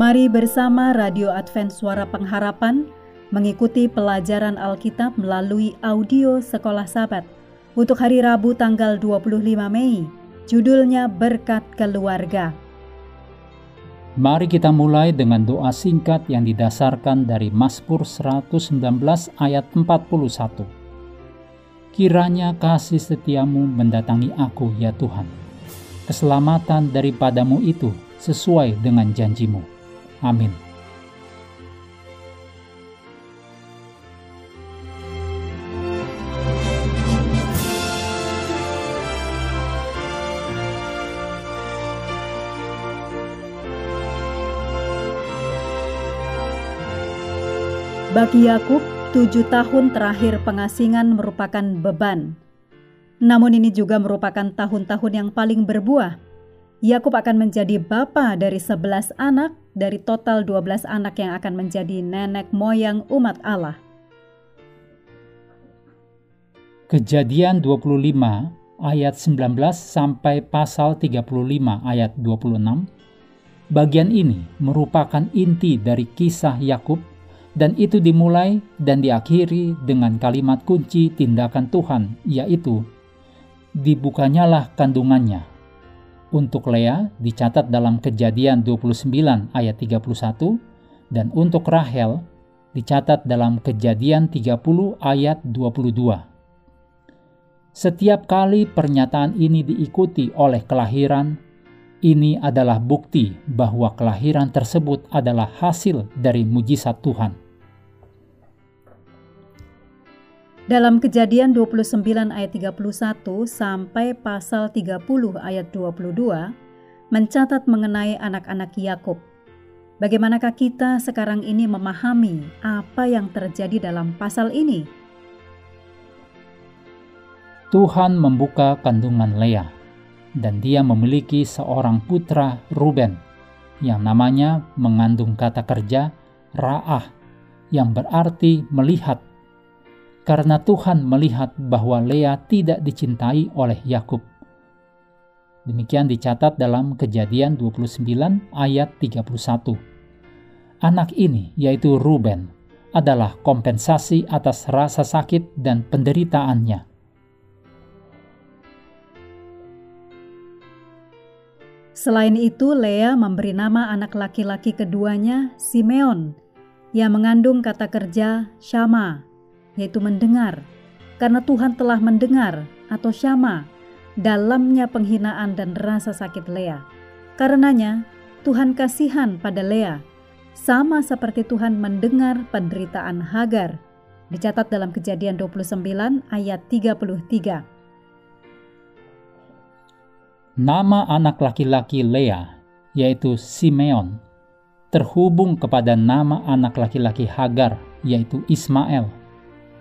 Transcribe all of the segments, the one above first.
Mari bersama Radio Advent Suara Pengharapan mengikuti pelajaran Alkitab melalui audio Sekolah Sabat untuk hari Rabu tanggal 25 Mei. Judulnya Berkat Keluarga. Mari kita mulai dengan doa singkat yang didasarkan dari Mazmur 119 ayat 41. Kiranya kasih setiamu mendatangi aku ya Tuhan. Keselamatan daripadamu itu sesuai dengan janjimu. Amin. Bagi Yakub, tujuh tahun terakhir pengasingan merupakan beban. Namun ini juga merupakan tahun-tahun yang paling berbuah. Yakub akan menjadi bapa dari sebelas anak dari total dua belas anak yang akan menjadi nenek moyang umat Allah. Kejadian 25 ayat 19 sampai pasal 35 ayat 26. Bagian ini merupakan inti dari kisah Yakub dan itu dimulai dan diakhiri dengan kalimat kunci tindakan Tuhan, yaitu dibukanyalah kandungannya. Untuk Lea dicatat dalam kejadian 29 ayat 31 dan untuk Rahel dicatat dalam kejadian 30 ayat 22. Setiap kali pernyataan ini diikuti oleh kelahiran, ini adalah bukti bahwa kelahiran tersebut adalah hasil dari mujizat Tuhan. Dalam kejadian 29 ayat 31 sampai pasal 30 ayat 22 mencatat mengenai anak-anak Yakub. Bagaimanakah kita sekarang ini memahami apa yang terjadi dalam pasal ini? Tuhan membuka kandungan Lea dan dia memiliki seorang putra Ruben yang namanya mengandung kata kerja Ra'ah yang berarti melihat karena Tuhan melihat bahwa Lea tidak dicintai oleh Yakub. Demikian dicatat dalam Kejadian 29 ayat 31. Anak ini yaitu Ruben adalah kompensasi atas rasa sakit dan penderitaannya. Selain itu, Lea memberi nama anak laki-laki keduanya Simeon, yang mengandung kata kerja Shama, yaitu mendengar, karena Tuhan telah mendengar atau syama dalamnya penghinaan dan rasa sakit Lea. Karenanya, Tuhan kasihan pada Lea, sama seperti Tuhan mendengar penderitaan Hagar, dicatat dalam kejadian 29 ayat 33. Nama anak laki-laki Lea, yaitu Simeon, terhubung kepada nama anak laki-laki Hagar, yaitu Ismail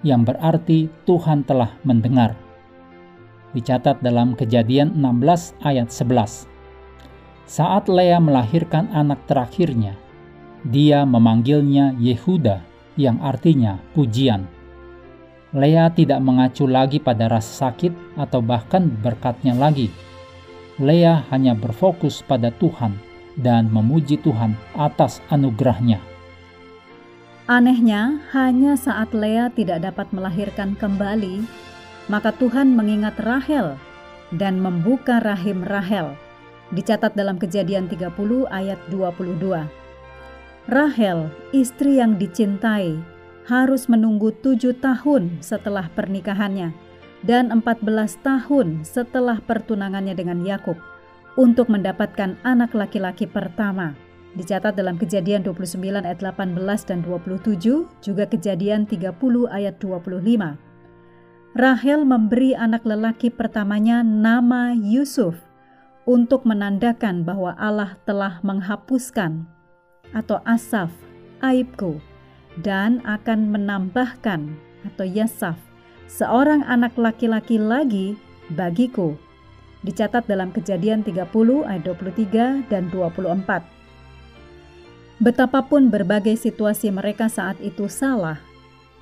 yang berarti Tuhan telah mendengar. Dicatat dalam Kejadian 16 ayat 11. Saat Lea melahirkan anak terakhirnya, dia memanggilnya Yehuda yang artinya pujian. Lea tidak mengacu lagi pada rasa sakit atau bahkan berkatnya lagi. Lea hanya berfokus pada Tuhan dan memuji Tuhan atas anugerahnya. Anehnya, hanya saat Lea tidak dapat melahirkan kembali, maka Tuhan mengingat Rahel dan membuka rahim Rahel. Dicatat dalam kejadian 30 ayat 22. Rahel, istri yang dicintai, harus menunggu tujuh tahun setelah pernikahannya dan 14 tahun setelah pertunangannya dengan Yakub untuk mendapatkan anak laki-laki pertama dicatat dalam kejadian 29 ayat 18 dan 27, juga kejadian 30 ayat 25. Rahel memberi anak lelaki pertamanya nama Yusuf untuk menandakan bahwa Allah telah menghapuskan atau asaf aibku dan akan menambahkan atau yasaf seorang anak laki-laki lagi bagiku. Dicatat dalam kejadian 30 ayat 23 dan 24. Betapapun berbagai situasi mereka saat itu salah,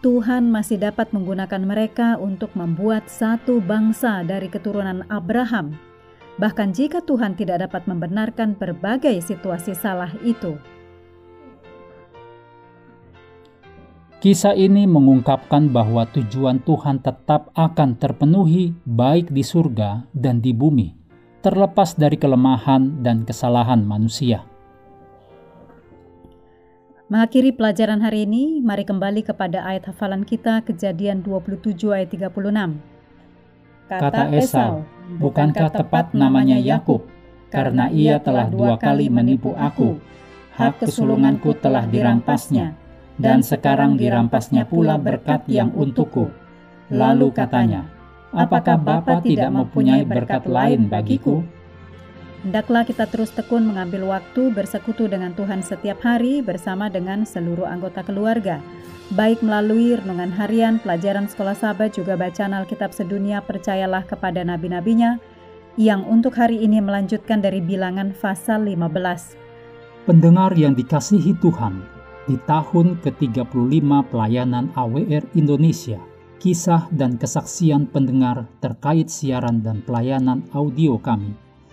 Tuhan masih dapat menggunakan mereka untuk membuat satu bangsa dari keturunan Abraham, bahkan jika Tuhan tidak dapat membenarkan berbagai situasi salah itu. Kisah ini mengungkapkan bahwa tujuan Tuhan tetap akan terpenuhi, baik di surga dan di bumi, terlepas dari kelemahan dan kesalahan manusia. Mengakhiri pelajaran hari ini, mari kembali kepada ayat hafalan kita Kejadian 27 ayat 36. Kata, Kata Esau, bukankah tepat namanya Yakub? Karena ia telah dua kali menipu aku. Hak kesulunganku telah dirampasnya dan sekarang dirampasnya pula berkat yang untukku. Lalu katanya, apakah Bapa tidak mempunyai berkat lain bagiku? Hendaklah kita terus tekun mengambil waktu bersekutu dengan Tuhan setiap hari bersama dengan seluruh anggota keluarga, baik melalui renungan harian, pelajaran sekolah sahabat, juga bacaan Alkitab sedunia, percayalah kepada nabi-nabinya, yang untuk hari ini melanjutkan dari bilangan pasal 15. Pendengar yang dikasihi Tuhan, di tahun ke-35 pelayanan AWR Indonesia, kisah dan kesaksian pendengar terkait siaran dan pelayanan audio kami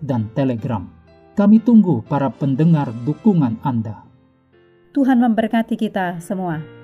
dan Telegram. Kami tunggu para pendengar dukungan Anda. Tuhan memberkati kita semua.